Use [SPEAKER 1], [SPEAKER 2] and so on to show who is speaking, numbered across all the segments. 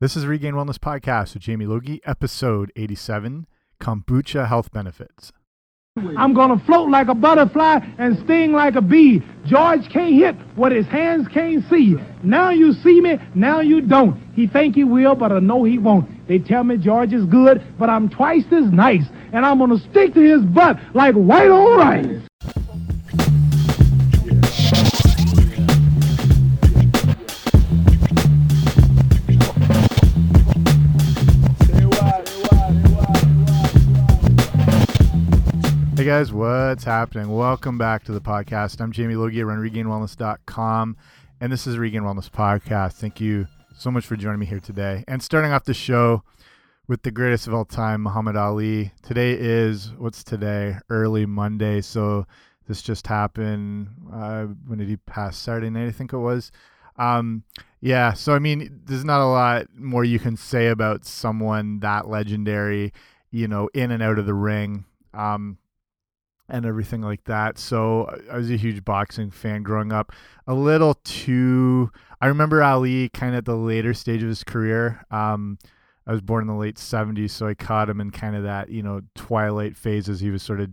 [SPEAKER 1] This is Regained Wellness Podcast with Jamie Logie, episode 87 Kombucha Health Benefits.
[SPEAKER 2] I'm gonna float like a butterfly and sting like a bee. George can't hit what his hands can't see. Now you see me, now you don't. He think he will, but I know he won't. They tell me George is good, but I'm twice as nice, and I'm gonna stick to his butt like white on rice.
[SPEAKER 1] Guys, what's happening? Welcome back to the podcast. I'm Jamie Logie, I run regainedwellness.com, and this is Regained Wellness Podcast. Thank you so much for joining me here today. And starting off the show with the greatest of all time, Muhammad Ali. Today is, what's today? Early Monday. So this just happened. Uh, when did he pass? Saturday night, I think it was. Um, yeah, so I mean, there's not a lot more you can say about someone that legendary, you know, in and out of the ring. Um, and everything like that. So I was a huge boxing fan growing up. A little too. I remember Ali kind of at the later stage of his career. Um, I was born in the late '70s, so I caught him in kind of that you know twilight phase as he was sort of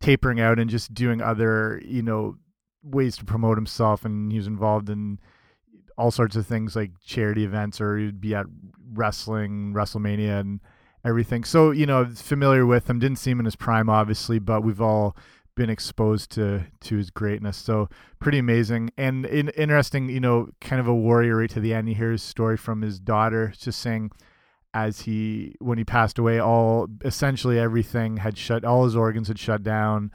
[SPEAKER 1] tapering out and just doing other you know ways to promote himself, and he was involved in all sorts of things like charity events, or he'd be at wrestling, WrestleMania, and everything. So, you know, familiar with him. Didn't see him in his prime, obviously, but we've all been exposed to to his greatness. So pretty amazing and in, interesting. You know, kind of a warrior right to the end. You hear his story from his daughter, just saying as he when he passed away, all essentially everything had shut, all his organs had shut down.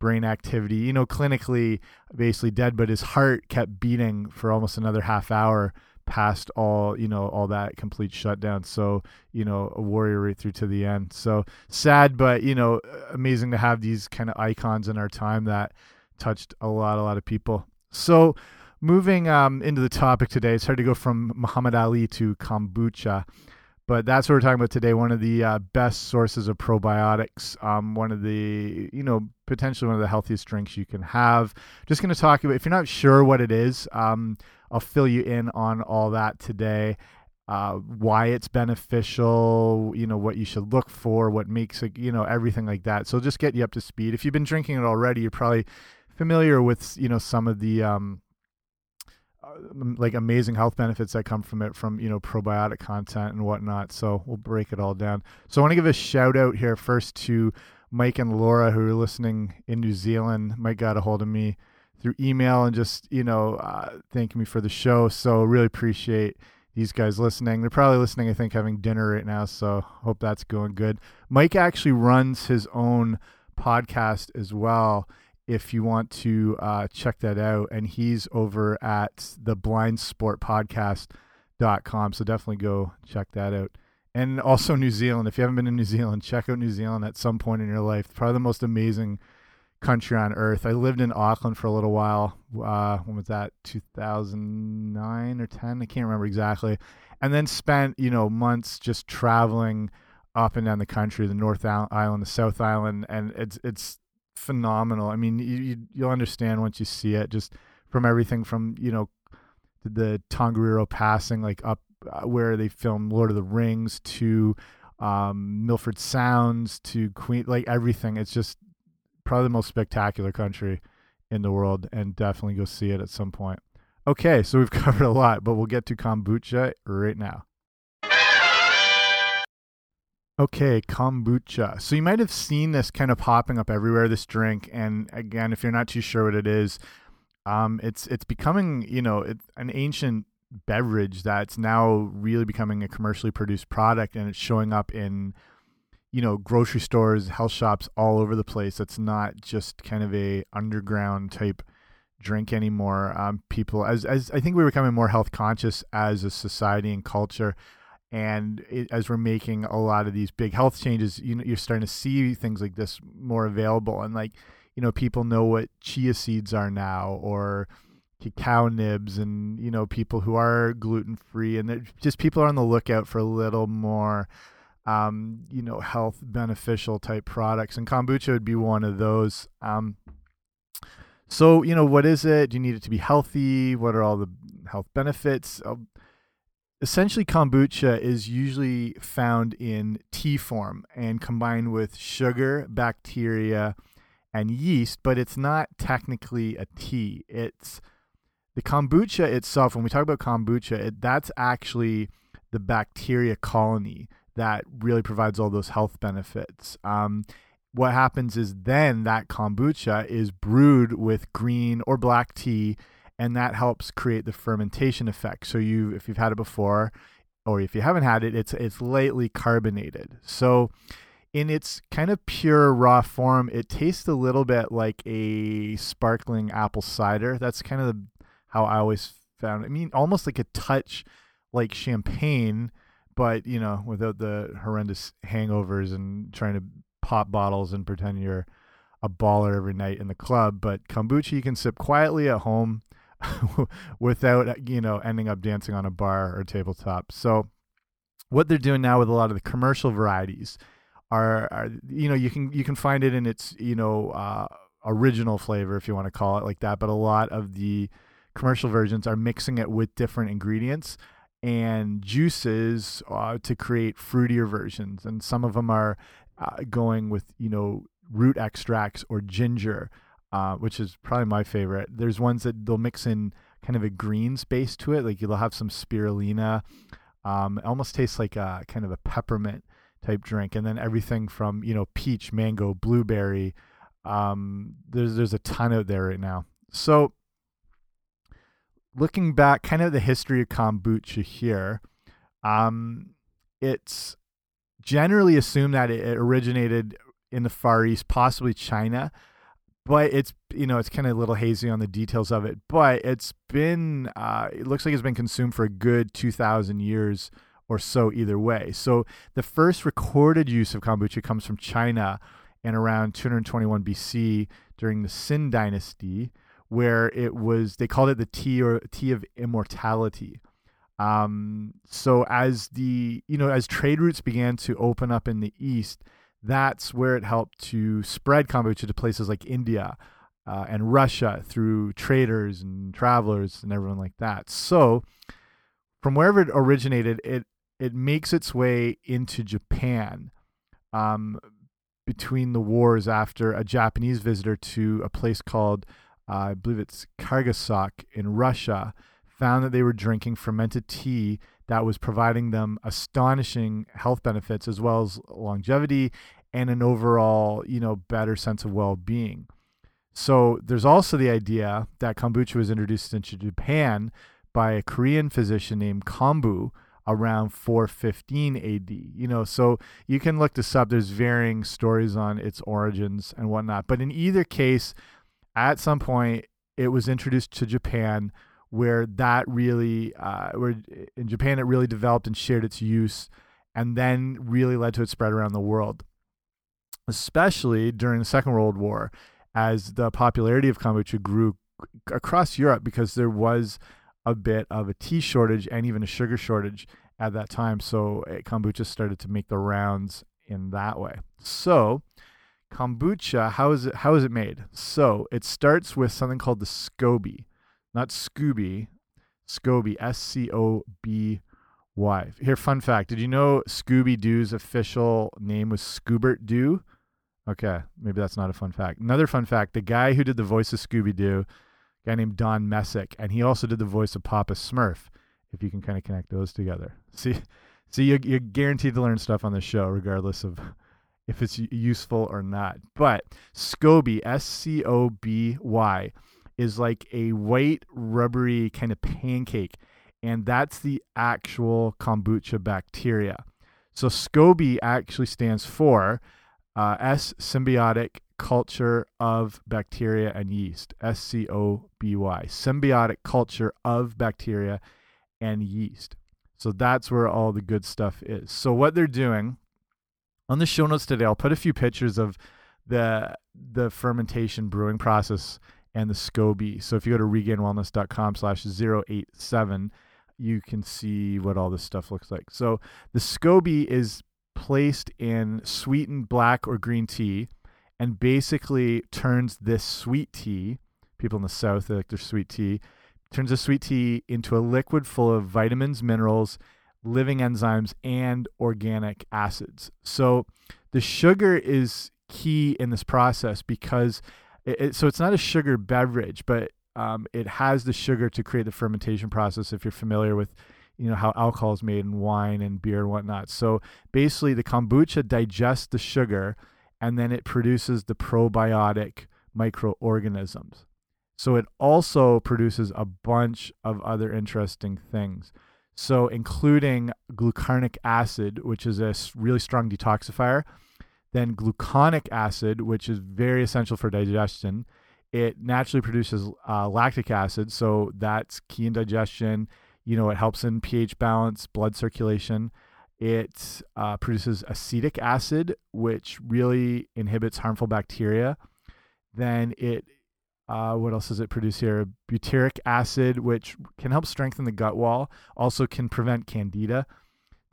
[SPEAKER 1] Brain activity, you know, clinically basically dead, but his heart kept beating for almost another half hour past all you know all that complete shutdown. So you know a warrior right through to the end. So sad but you know amazing to have these kind of icons in our time that touched a lot a lot of people. So moving um, into the topic today it's hard to go from muhammad ali to kombucha but that's what we're talking about today one of the uh, best sources of probiotics um, one of the you know potentially one of the healthiest drinks you can have just going to talk about if you're not sure what it is um, I'll fill you in on all that today. Uh, why it's beneficial, you know, what you should look for, what makes it, you know, everything like that. So just get you up to speed. If you've been drinking it already, you're probably familiar with, you know, some of the, um, like amazing health benefits that come from it from you know probiotic content and whatnot so we'll break it all down so i want to give a shout out here first to mike and laura who are listening in new zealand mike got a hold of me through email and just you know uh, thanking me for the show. So really appreciate these guys listening. They're probably listening, I think, having dinner right now. So hope that's going good. Mike actually runs his own podcast as well. If you want to uh, check that out, and he's over at the blindsportpodcast.com. So definitely go check that out. And also New Zealand. If you haven't been to New Zealand, check out New Zealand at some point in your life. Probably the most amazing country on earth. I lived in Auckland for a little while. Uh, when was that? 2009 or 10? I can't remember exactly. And then spent, you know, months just traveling up and down the country, the North Island, the South Island, and it's it's phenomenal. I mean, you, you will understand once you see it, just from everything from you know the Tongariro passing, like up uh, where they filmed Lord of the Rings to um, Milford Sounds to Queen, like everything. It's just probably the most spectacular country in the world, and definitely go see it at some point. Okay, so we've covered a lot, but we'll get to kombucha right now. Okay, kombucha. So you might have seen this kind of popping up everywhere. This drink, and again, if you're not too sure what it is, um, it's it's becoming you know it, an ancient beverage that's now really becoming a commercially produced product, and it's showing up in you know grocery stores health shops all over the place it's not just kind of a underground type drink anymore um, people as, as i think we're becoming more health conscious as a society and culture and it, as we're making a lot of these big health changes you know you're starting to see things like this more available and like you know people know what chia seeds are now or cacao nibs and you know people who are gluten free and just people are on the lookout for a little more um, you know, health beneficial type products, and kombucha would be one of those. Um, so, you know, what is it? Do you need it to be healthy? What are all the health benefits? Essentially kombucha is usually found in tea form and combined with sugar, bacteria, and yeast, but it's not technically a tea. It's the kombucha itself. When we talk about kombucha, it, that's actually the bacteria colony that really provides all those health benefits. Um, what happens is then that kombucha is brewed with green or black tea and that helps create the fermentation effect. So you, if you've had it before, or if you haven't had it, it's it's lightly carbonated. So in its kind of pure raw form, it tastes a little bit like a sparkling apple cider. That's kind of the, how I always found. It. I mean, almost like a touch like champagne, but you know, without the horrendous hangovers and trying to pop bottles and pretend you're a baller every night in the club. But kombucha you can sip quietly at home without you know ending up dancing on a bar or tabletop. So what they're doing now with a lot of the commercial varieties are, are you know you can you can find it in its you know uh, original flavor if you want to call it like that, but a lot of the commercial versions are mixing it with different ingredients and juices uh, to create fruitier versions, and some of them are uh, going with you know root extracts or ginger uh, which is probably my favorite. There's ones that they'll mix in kind of a green space to it, like you'll have some spirulina. Um, it almost tastes like a kind of a peppermint type drink, and then everything from you know peach, mango, blueberry. Um, there's there's a ton out there right now. So looking back, kind of the history of kombucha here, um, it's generally assumed that it originated in the Far East, possibly China but it's you know it's kind of a little hazy on the details of it but it's been uh, it looks like it's been consumed for a good 2000 years or so either way. So the first recorded use of kombucha comes from china in around 221 bc during the Qin dynasty where it was they called it the tea or tea of immortality. Um, so as the you know as trade routes began to open up in the east that's where it helped to spread kombucha to places like India uh, and Russia through traders and travelers and everyone like that. So, from wherever it originated, it it makes its way into Japan. Um, between the wars, after a Japanese visitor to a place called, uh, I believe it's Kargasok in Russia, found that they were drinking fermented tea that was providing them astonishing health benefits as well as longevity and an overall, you know, better sense of well-being. So there's also the idea that kombucha was introduced into Japan by a Korean physician named Kombu around 415 AD. You know, so you can look this up. There's varying stories on its origins and whatnot. But in either case, at some point, it was introduced to Japan where that really, uh, where in Japan it really developed and shared its use, and then really led to its spread around the world, especially during the Second World War, as the popularity of kombucha grew across Europe because there was a bit of a tea shortage and even a sugar shortage at that time. So eh, kombucha started to make the rounds in that way. So kombucha, how is it? How is it made? So it starts with something called the SCOBY not Scooby, Scoby, S C O B Y. Here, fun fact: Did you know Scooby Doo's official name was Scoobert Doo? Okay, maybe that's not a fun fact. Another fun fact: the guy who did the voice of Scooby Doo, guy named Don Messick, and he also did the voice of Papa Smurf. If you can kind of connect those together, see, see, you're, you're guaranteed to learn stuff on this show, regardless of if it's useful or not. But Scoby, S C O B Y is like a white rubbery kind of pancake and that's the actual kombucha bacteria. So scoby actually stands for uh, s symbiotic culture of bacteria and yeast s-c-o-b-y symbiotic culture of bacteria and yeast. So that's where all the good stuff is. So what they're doing on the show notes today i'll put a few pictures of the the fermentation brewing process and the SCOBY. So if you go to regainedwellness.com slash 087, you can see what all this stuff looks like. So the SCOBY is placed in sweetened black or green tea and basically turns this sweet tea, people in the South, they like their sweet tea, turns the sweet tea into a liquid full of vitamins, minerals, living enzymes, and organic acids. So the sugar is key in this process because it, it, so it's not a sugar beverage, but um, it has the sugar to create the fermentation process. If you're familiar with, you know how alcohol is made in wine and beer and whatnot. So basically, the kombucha digests the sugar, and then it produces the probiotic microorganisms. So it also produces a bunch of other interesting things. So including glucuronic acid, which is a really strong detoxifier, then gluconic acid, which is very essential for digestion. It naturally produces uh, lactic acid, so that's key in digestion. You know, it helps in pH balance, blood circulation. It uh, produces acetic acid, which really inhibits harmful bacteria. Then it, uh, what else does it produce here? Butyric acid, which can help strengthen the gut wall, also can prevent candida.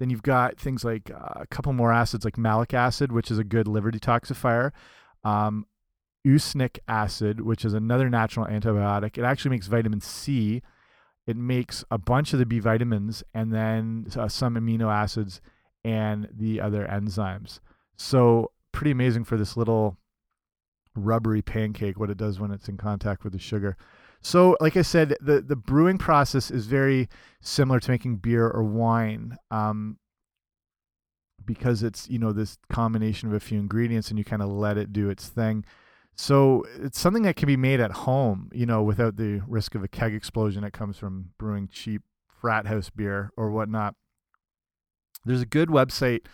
[SPEAKER 1] Then you've got things like uh, a couple more acids, like malic acid, which is a good liver detoxifier. Um, usnic acid, which is another natural antibiotic. It actually makes vitamin C. It makes a bunch of the B vitamins and then uh, some amino acids and the other enzymes. So pretty amazing for this little rubbery pancake what it does when it's in contact with the sugar. So, like I said, the the brewing process is very similar to making beer or wine, um, because it's you know this combination of a few ingredients and you kind of let it do its thing. So it's something that can be made at home, you know, without the risk of a keg explosion that comes from brewing cheap frat house beer or whatnot. There's a good website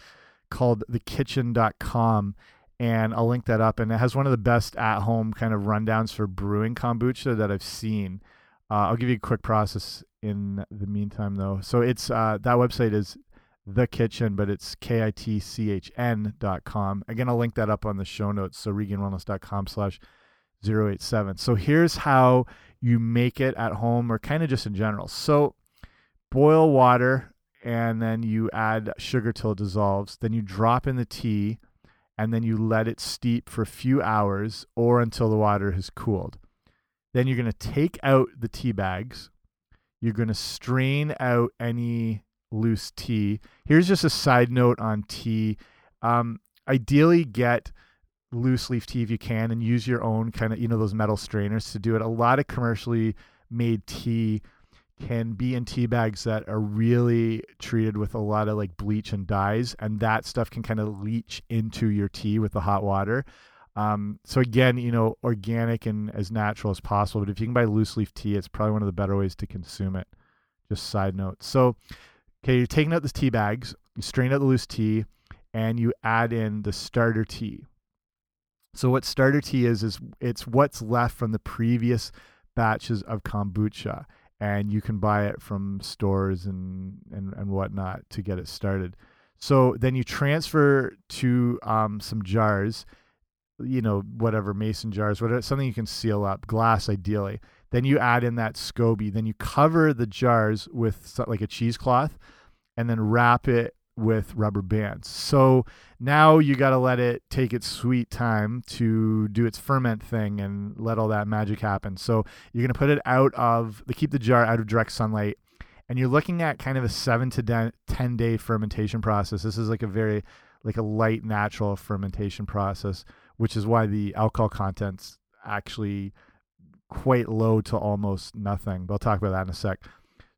[SPEAKER 1] called thekitchn.com and I'll link that up. And it has one of the best at home kind of rundowns for brewing kombucha that I've seen. Uh, I'll give you a quick process in the meantime, though. So it's uh, that website is the kitchen, but it's K I T C H N dot com. Again, I'll link that up on the show notes. So regainedwellness.com slash 087. So here's how you make it at home or kind of just in general. So boil water and then you add sugar till it dissolves. Then you drop in the tea and then you let it steep for a few hours or until the water has cooled. Then you're going to take out the tea bags. You're going to strain out any loose tea. Here's just a side note on tea. Um, ideally, get loose leaf tea if you can and use your own kind of, you know, those metal strainers to do it. A lot of commercially made tea can be in tea bags that are really treated with a lot of like bleach and dyes, and that stuff can kind of leach into your tea with the hot water. Um, so again, you know, organic and as natural as possible. But if you can buy loose leaf tea, it's probably one of the better ways to consume it. Just side note. So, okay, you're taking out the tea bags, you strain out the loose tea, and you add in the starter tea. So what starter tea is is it's what's left from the previous batches of kombucha and you can buy it from stores and and and whatnot to get it started. So then you transfer to um, some jars, you know, whatever mason jars, whatever something you can seal up, glass ideally. Then you add in that SCOBY. Then you cover the jars with like a cheesecloth, and then wrap it with rubber bands. So now you got to let it take its sweet time to do its ferment thing and let all that magic happen. So you're going to put it out of the keep the jar out of direct sunlight and you're looking at kind of a 7 to 10 day fermentation process. This is like a very like a light natural fermentation process, which is why the alcohol content's actually quite low to almost nothing. But I'll talk about that in a sec.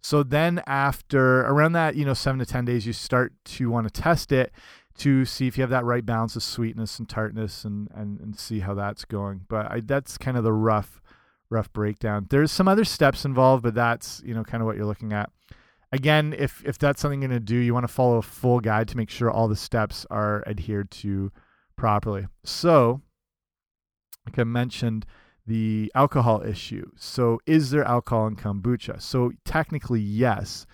[SPEAKER 1] So then after around that, you know, seven to 10 days, you start to want to test it to see if you have that right balance of sweetness and tartness and, and, and see how that's going. But I, that's kind of the rough, rough breakdown. There's some other steps involved, but that's, you know, kind of what you're looking at. Again, if, if that's something you're going to do, you want to follow a full guide to make sure all the steps are adhered to properly. So, like I mentioned, the alcohol issue. So, is there alcohol in kombucha? So, technically, yes,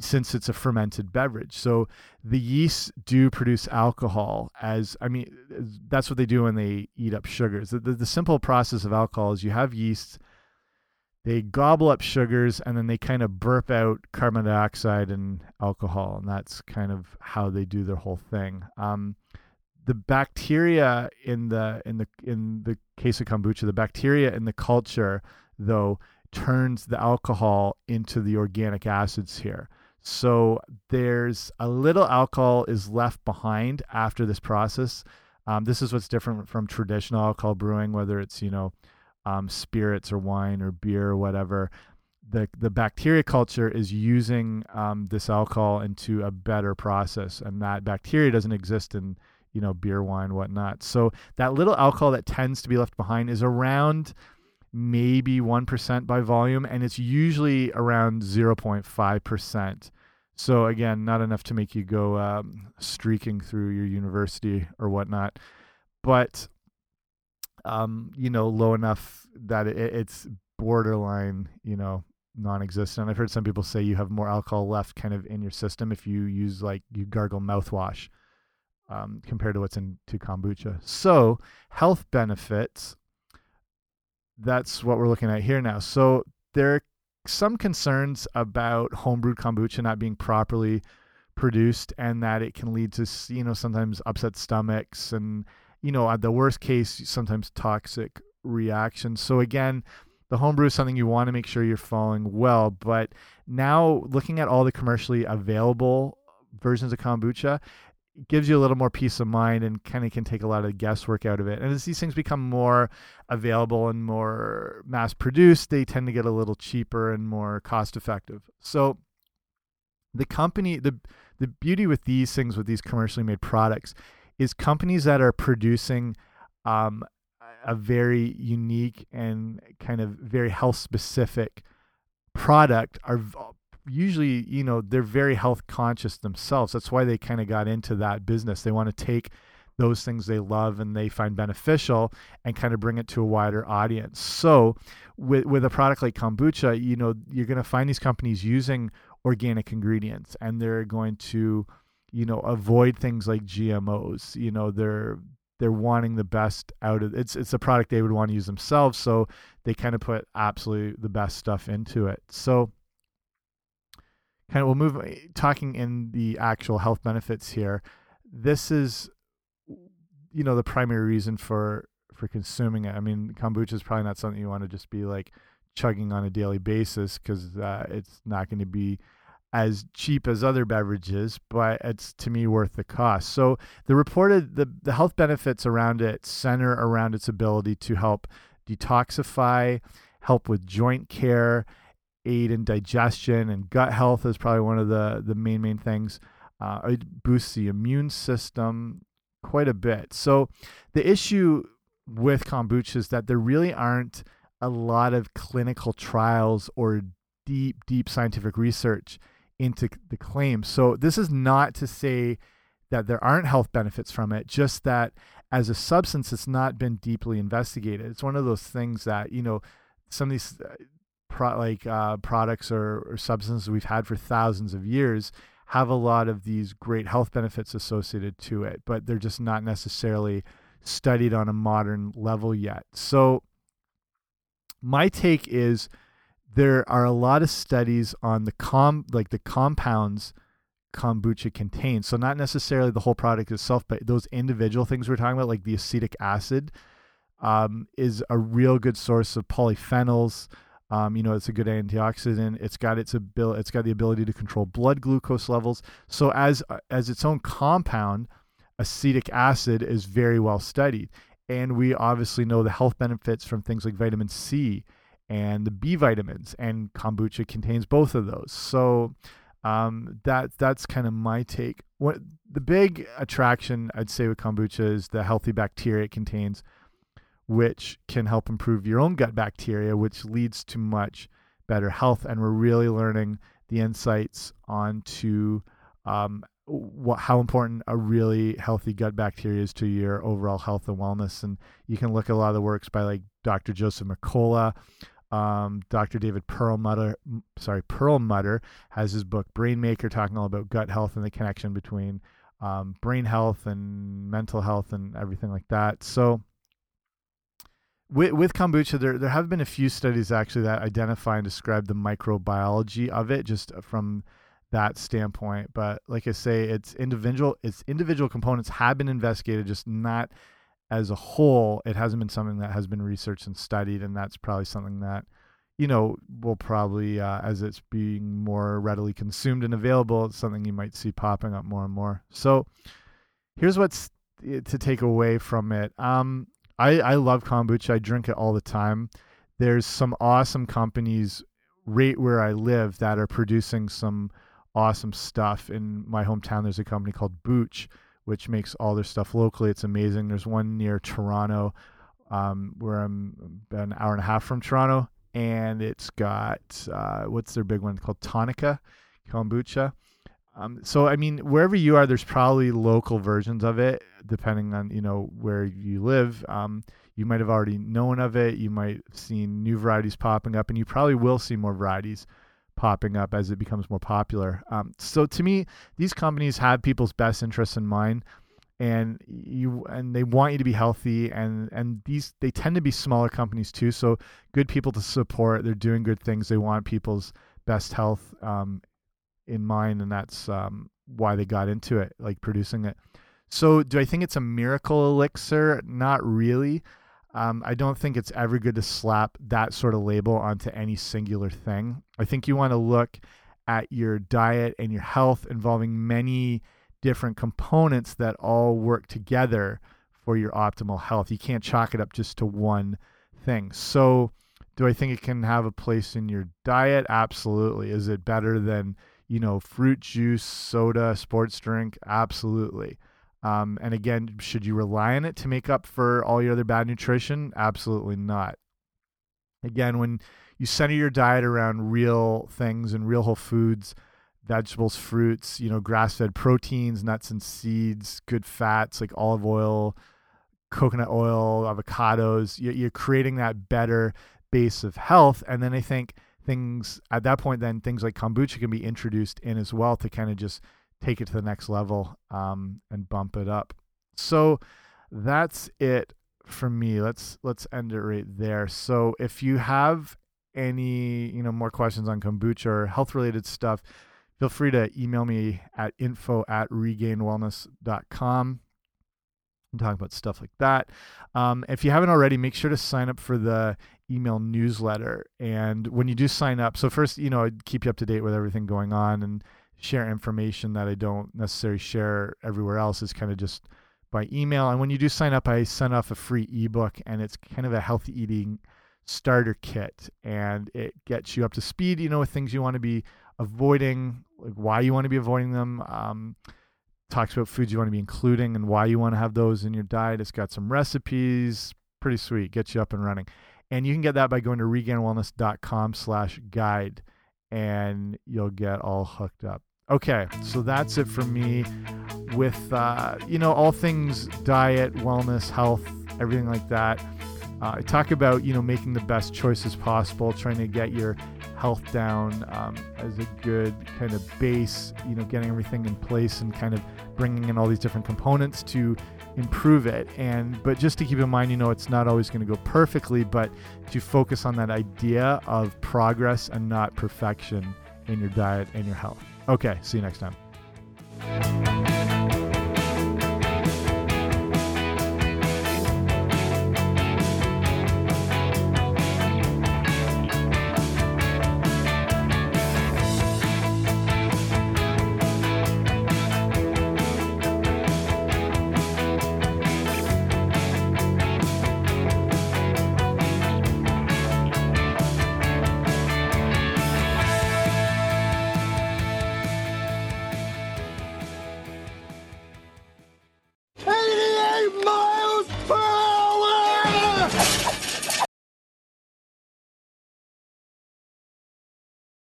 [SPEAKER 1] since it's a fermented beverage. So, the yeasts do produce alcohol, as I mean, that's what they do when they eat up sugars. The, the, the simple process of alcohol is you have yeasts, they gobble up sugars, and then they kind of burp out carbon dioxide and alcohol. And that's kind of how they do their whole thing. Um, the bacteria in the in the in the case of kombucha, the bacteria in the culture though turns the alcohol into the organic acids here. So there's a little alcohol is left behind after this process. Um, this is what's different from traditional alcohol brewing, whether it's you know um, spirits or wine or beer or whatever. The the bacteria culture is using um, this alcohol into a better process, and that bacteria doesn't exist in you know beer, wine, whatnot. So that little alcohol that tends to be left behind is around maybe 1% by volume, and it's usually around 0.5%. So, again, not enough to make you go um, streaking through your university or whatnot, but, um, you know, low enough that it, it's borderline, you know, non existent. I've heard some people say you have more alcohol left kind of in your system if you use like you gargle mouthwash um, compared to what's in to kombucha. So, health benefits that's what we're looking at here now. So there are some concerns about homebrewed kombucha not being properly produced and that it can lead to you know sometimes upset stomachs and you know at the worst case sometimes toxic reactions. So again, the homebrew is something you want to make sure you're following well, but now looking at all the commercially available versions of kombucha, gives you a little more peace of mind and kind of can take a lot of guesswork out of it. And as these things become more available and more mass produced, they tend to get a little cheaper and more cost effective. So the company the the beauty with these things with these commercially made products is companies that are producing um, a very unique and kind of very health specific product are usually, you know, they're very health conscious themselves. That's why they kind of got into that business. They want to take those things they love and they find beneficial and kind of bring it to a wider audience. So, with with a product like kombucha, you know, you're going to find these companies using organic ingredients and they're going to, you know, avoid things like GMOs. You know, they're they're wanting the best out of it's it's a product they would want to use themselves, so they kind of put absolutely the best stuff into it. So, kind of we'll move uh, talking in the actual health benefits here. This is you know the primary reason for for consuming it. I mean, kombucha is probably not something you want to just be like chugging on a daily basis because uh, it's not going to be as cheap as other beverages, but it's to me worth the cost. So the reported the the health benefits around it center around its ability to help detoxify, help with joint care, aid in digestion and gut health is probably one of the the main main things. Uh, it boosts the immune system quite a bit. So the issue with kombucha is that there really aren't a lot of clinical trials or deep deep scientific research into the claims. So this is not to say that there aren't health benefits from it, just that as a substance, it's not been deeply investigated. It's one of those things that you know some of these uh, pro like uh, products or, or substances we've had for thousands of years have a lot of these great health benefits associated to it, but they're just not necessarily studied on a modern level yet. So my take is there are a lot of studies on the com like the compounds kombucha contains. So not necessarily the whole product itself, but those individual things we're talking about, like the acetic acid, um, is a real good source of polyphenols, um, you know, it's a good antioxidant. It's got its ability. It's got the ability to control blood glucose levels. So as uh, as its own compound, acetic acid is very well studied, and we obviously know the health benefits from things like vitamin C and the B vitamins, and kombucha contains both of those. So um, that that's kind of my take. What the big attraction I'd say with kombucha is the healthy bacteria it contains which can help improve your own gut bacteria, which leads to much better health. And we're really learning the insights onto um, what, how important a really healthy gut bacteria is to your overall health and wellness. And you can look at a lot of the works by like Dr. Joseph Mercola. Um, Dr. David Perlmutter, sorry, Perlmutter has his book Brain Maker, talking all about gut health and the connection between um, brain health and mental health and everything like that. So, with, with kombucha, there there have been a few studies actually that identify and describe the microbiology of it, just from that standpoint. But like I say, it's individual. Its individual components have been investigated, just not as a whole. It hasn't been something that has been researched and studied, and that's probably something that you know, will probably, uh, as it's being more readily consumed and available, it's something you might see popping up more and more. So here's what's eh, to take away from it. Um, I, I love kombucha. I drink it all the time. There's some awesome companies right where I live that are producing some awesome stuff. In my hometown, there's a company called Booch, which makes all their stuff locally. It's amazing. There's one near Toronto, um, where I'm about an hour and a half from Toronto, and it's got uh, what's their big one called Tonica kombucha. Um, so I mean, wherever you are, there's probably local versions of it, depending on you know where you live. Um, you might have already known of it. You might have seen new varieties popping up, and you probably will see more varieties popping up as it becomes more popular. Um, so to me, these companies have people's best interests in mind and you and they want you to be healthy and and these they tend to be smaller companies too so good people to support they're doing good things they want people's best health um, in mind and that's um, why they got into it like producing it so do i think it's a miracle elixir not really um, i don't think it's ever good to slap that sort of label onto any singular thing i think you want to look at your diet and your health involving many different components that all work together for your optimal health. You can't chalk it up just to one thing. So, do I think it can have a place in your diet? Absolutely. Is it better than, you know, fruit juice, soda, sports drink? Absolutely. Um, and again, should you rely on it to make up for all your other bad nutrition? Absolutely not. Again, when you center your diet around real things and real whole foods, vegetables, fruits, you know, grass-fed proteins, nuts and seeds, good fats like olive oil, coconut oil, avocados. You're creating that better base of health, and then I think things at that point, then things like kombucha can be introduced in as well to kind of just take it to the next level um, and bump it up. So that's it for me. Let's let's end it right there. So if you have any you know more questions on kombucha or health related stuff feel free to email me at info at regainedwellness.com and talk about stuff like that. Um, if you haven't already, make sure to sign up for the email newsletter. And when you do sign up, so first, you know, I keep you up to date with everything going on and share information that I don't necessarily share everywhere else is kind of just by email. And when you do sign up, I send off a free ebook and it's kind of a healthy eating starter kit and it gets you up to speed, you know, with things you want to be avoiding, like why you want to be avoiding them. Um, talks about foods you want to be including and why you want to have those in your diet. It's got some recipes, pretty sweet, gets you up and running. And you can get that by going to regainedwellness.com slash guide and you'll get all hooked up. Okay, so that's it for me with, uh, you know, all things diet, wellness, health, everything like that. Uh, I talk about, you know, making the best choices possible, trying to get your health down um, as a good kind of base, you know, getting everything in place and kind of bringing in all these different components to improve it. And but just to keep in mind, you know, it's not always going to go perfectly, but to focus on that idea of progress and not perfection in your diet and your health. Okay, see you next time.